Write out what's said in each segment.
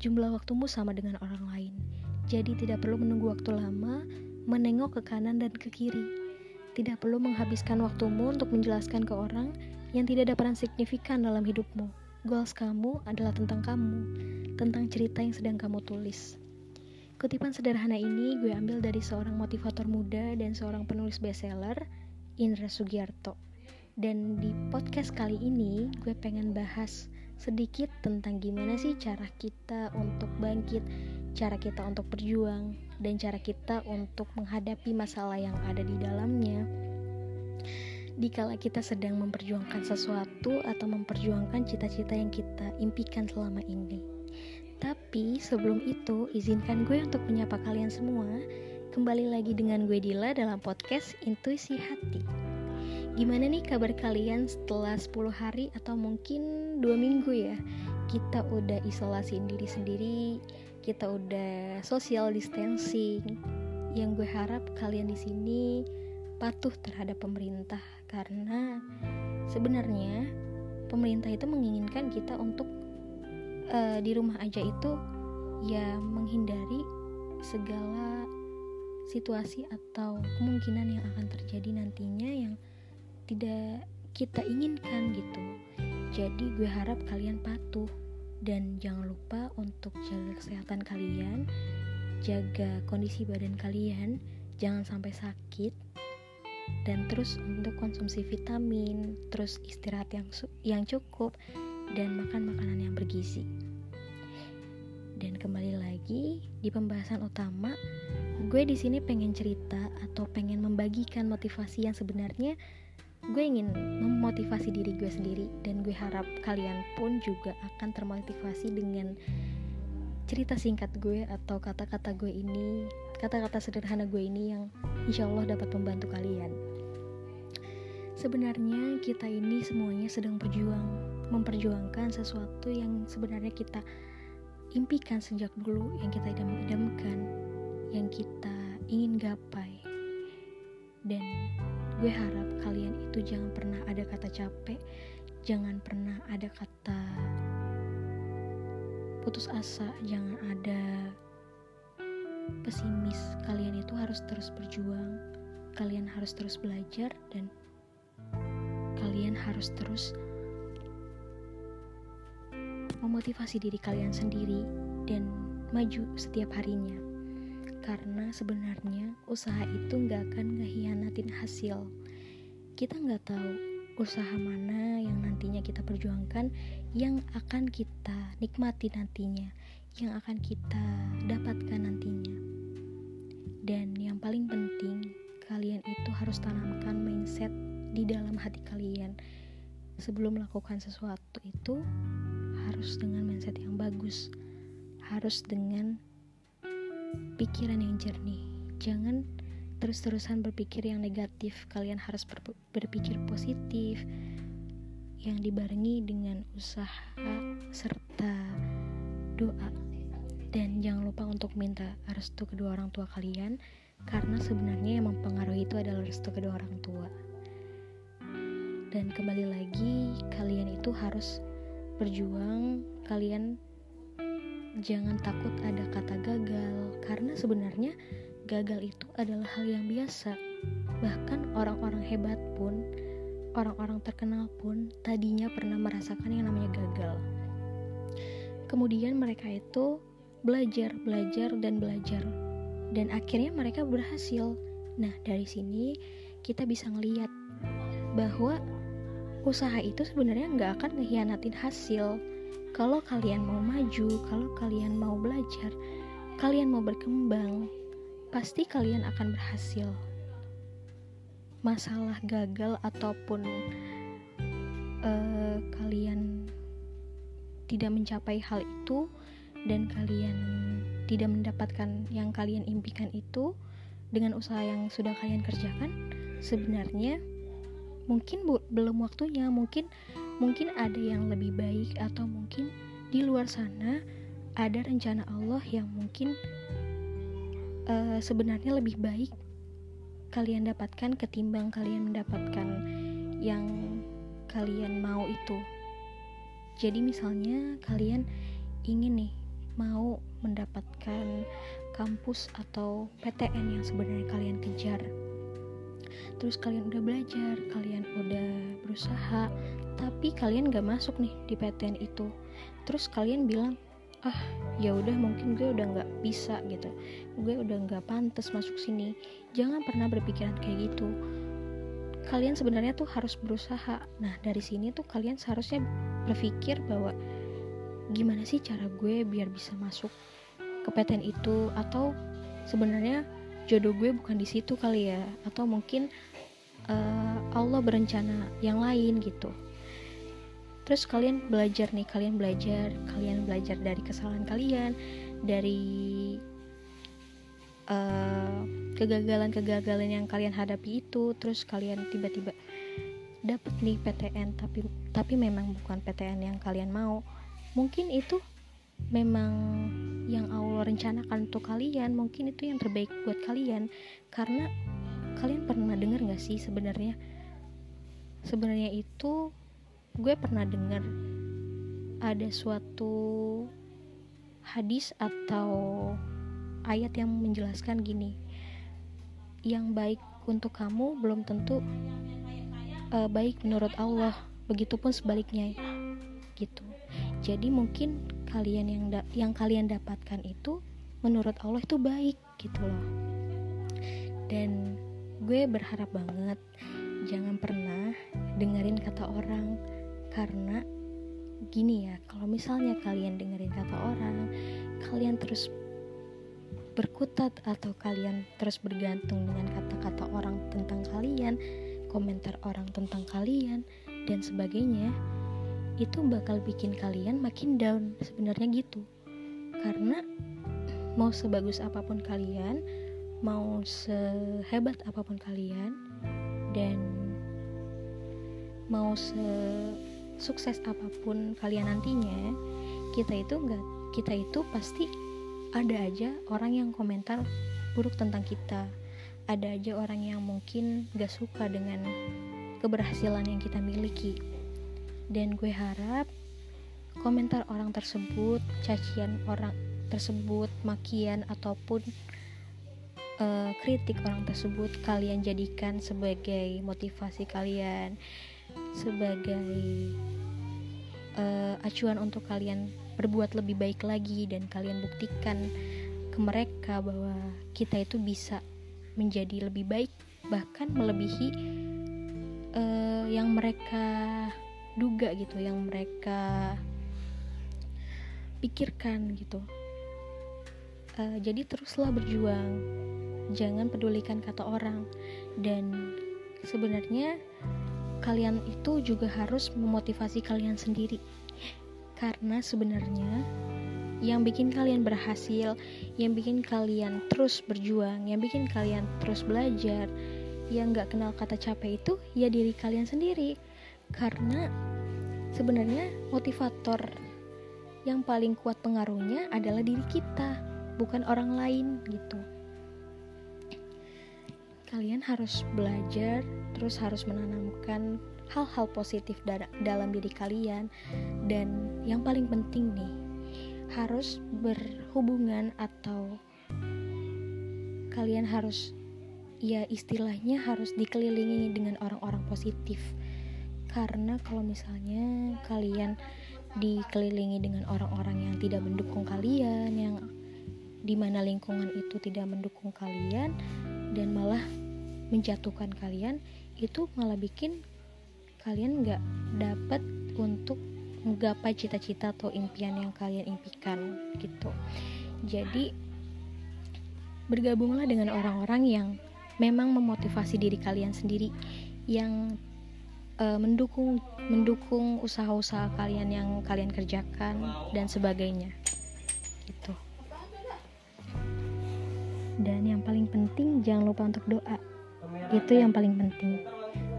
jumlah waktumu sama dengan orang lain. Jadi tidak perlu menunggu waktu lama, menengok ke kanan dan ke kiri. Tidak perlu menghabiskan waktumu untuk menjelaskan ke orang yang tidak ada peran signifikan dalam hidupmu. Goals kamu adalah tentang kamu, tentang cerita yang sedang kamu tulis. Kutipan sederhana ini gue ambil dari seorang motivator muda dan seorang penulis bestseller, Indra Sugiarto. Dan di podcast kali ini gue pengen bahas sedikit tentang gimana sih cara kita untuk bangkit, cara kita untuk berjuang, dan cara kita untuk menghadapi masalah yang ada di dalamnya. Dikala kita sedang memperjuangkan sesuatu atau memperjuangkan cita-cita yang kita impikan selama ini. Tapi sebelum itu, izinkan gue untuk menyapa kalian semua. Kembali lagi dengan gue Dila dalam podcast Intuisi Hati. Gimana nih kabar kalian setelah 10 hari atau mungkin dua minggu ya? Kita udah isolasiin diri sendiri, kita udah social distancing. Yang gue harap kalian di sini patuh terhadap pemerintah karena sebenarnya pemerintah itu menginginkan kita untuk uh, di rumah aja itu ya menghindari segala situasi atau kemungkinan yang akan terjadi nantinya yang tidak kita inginkan gitu. Jadi gue harap kalian patuh dan jangan lupa untuk jaga kesehatan kalian, jaga kondisi badan kalian, jangan sampai sakit dan terus untuk konsumsi vitamin, terus istirahat yang yang cukup dan makan makanan yang bergizi. Dan kembali lagi di pembahasan utama, gue di sini pengen cerita atau pengen membagikan motivasi yang sebenarnya gue ingin memotivasi diri gue sendiri dan gue harap kalian pun juga akan termotivasi dengan cerita singkat gue atau kata-kata gue ini, kata-kata sederhana gue ini yang insya Allah dapat membantu kalian. Sebenarnya kita ini semuanya sedang berjuang, memperjuangkan sesuatu yang sebenarnya kita impikan sejak dulu, yang kita idam-idamkan, yang kita ingin gapai. Dan gue harap kalian itu jangan pernah ada kata capek, jangan pernah ada kata putus asa, jangan ada pesimis. Kalian itu harus terus berjuang, kalian harus terus belajar dan kalian harus terus memotivasi diri kalian sendiri dan maju setiap harinya. Karena sebenarnya usaha itu nggak akan ngehianatin hasil. Kita nggak tahu usaha mana yang nantinya kita perjuangkan, yang akan kita nikmati nantinya, yang akan kita dapatkan nantinya. Dan yang paling penting, kalian itu harus tanamkan mindset di dalam hati kalian sebelum melakukan sesuatu itu harus dengan mindset yang bagus harus dengan pikiran yang jernih. Jangan terus-terusan berpikir yang negatif. Kalian harus ber berpikir positif yang dibarengi dengan usaha serta doa. Dan jangan lupa untuk minta restu kedua orang tua kalian karena sebenarnya yang mempengaruhi itu adalah restu kedua orang tua. Dan kembali lagi kalian itu harus berjuang. Kalian jangan takut ada kata gagal karena sebenarnya gagal itu adalah hal yang biasa. Bahkan orang-orang hebat pun orang-orang terkenal pun tadinya pernah merasakan yang namanya gagal. Kemudian mereka itu belajar belajar dan belajar. Dan akhirnya mereka berhasil. Nah dari sini kita bisa ngeliat bahwa usaha itu sebenarnya nggak akan ngehianatin hasil. Kalau kalian mau maju, kalau kalian mau belajar, kalian mau berkembang, pasti kalian akan berhasil. Masalah gagal ataupun uh, kalian tidak mencapai hal itu dan kalian tidak mendapatkan yang kalian impikan itu dengan usaha yang sudah kalian kerjakan, sebenarnya mungkin belum waktunya mungkin mungkin ada yang lebih baik atau mungkin di luar sana ada rencana Allah yang mungkin uh, sebenarnya lebih baik kalian dapatkan ketimbang kalian mendapatkan yang kalian mau itu. Jadi misalnya kalian ingin nih mau mendapatkan kampus atau PTN yang sebenarnya kalian kejar. Terus kalian udah belajar kalian udah berusaha tapi kalian gak masuk nih di PTN itu. Terus kalian bilang ah ya udah mungkin gue udah nggak bisa gitu. Gue udah nggak pantas masuk sini. Jangan pernah berpikiran kayak gitu. Kalian sebenarnya tuh harus berusaha. Nah dari sini tuh kalian seharusnya berpikir bahwa gimana sih cara gue biar bisa masuk ke PTN itu? Atau sebenarnya jodoh gue bukan di situ kali ya? Atau mungkin uh, Allah berencana yang lain gitu terus kalian belajar nih kalian belajar kalian belajar dari kesalahan kalian dari uh, kegagalan-kegagalan yang kalian hadapi itu terus kalian tiba-tiba dapat nih PTN tapi tapi memang bukan PTN yang kalian mau. Mungkin itu memang yang Allah rencanakan untuk kalian mungkin itu yang terbaik buat kalian. Karena kalian pernah dengar gak sih sebenarnya? Sebenarnya itu gue pernah dengar ada suatu hadis atau ayat yang menjelaskan gini yang baik untuk kamu belum tentu uh, baik menurut Allah begitupun sebaliknya gitu. Jadi mungkin kalian yang yang kalian dapatkan itu menurut Allah itu baik gitu loh. Dan gue berharap banget jangan pernah dengerin kata orang karena gini ya kalau misalnya kalian dengerin kata orang kalian terus berkutat atau kalian terus bergantung dengan kata-kata orang tentang kalian komentar orang tentang kalian dan sebagainya itu bakal bikin kalian makin down. Sebenarnya gitu. Karena mau sebagus apa pun kalian mau sehebat apa pun kalian dan mau se sukses apa pun kalian nantinya kita itu enggak kita itu pasti ada aja orang yang komentar buruk tentang kita. Ada aja orang yang mungkin gak suka dengan keberhasilan yang kita miliki. Dan gue harap komentar orang tersebut cacian orang tersebut makian ataupun uh, kritik orang tersebut kalian jadikan sebagai motivasi kalian sebagai uh, acuan untuk kalian berbuat lebih baik lagi dan kalian buktikan ke mereka bahwa kita itu bisa menjadi lebih baik bahkan melebihi uh, yang mereka duga gitu yang mereka pikirkan gitu. Uh, jadi teruslah berjuang. Jangan pedulikan kata orang. Dan sebenarnya kalian itu juga harus memotivasi kalian sendiri karena sebenarnya yang bikin kalian berhasil, yang bikin kalian terus berjuang, yang bikin kalian terus belajar, yang gak kenal kata capek itu ya diri kalian sendiri. Karena sebenarnya motivator yang paling kuat pengaruhnya adalah diri kita, bukan orang lain gitu. Kalian harus belajar terus harus menanamkan hal-hal positif dalam diri kalian. Dan yang paling penting nih harus berhubungan atau kalian harus ya istilahnya harus dikelilingi dengan orang-orang positif. Karena kalau misalnya kalian dikelilingi dengan orang-orang yang tidak mendukung kalian yang di mana lingkungan itu tidak mendukung kalian dan malah menjatuhkan kalian itu malah bikin kalian nggak dapat untuk menggapai cita-cita atau impian yang kalian impikan gitu. Jadi bergabunglah dengan orang-orang yang memang memotivasi diri kalian sendiri yang uh, mendukung mendukung usaha-usaha kalian yang kalian kerjakan dan sebagainya gitu dan yang paling penting jangan lupa untuk doa. Itu yang paling penting.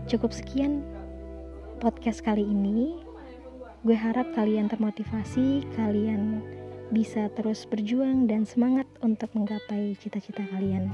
Cukup sekian podcast kali ini. Gue harap kalian termotivasi kalian bisa terus berjuang dan semangat untuk menggapai cita-cita kalian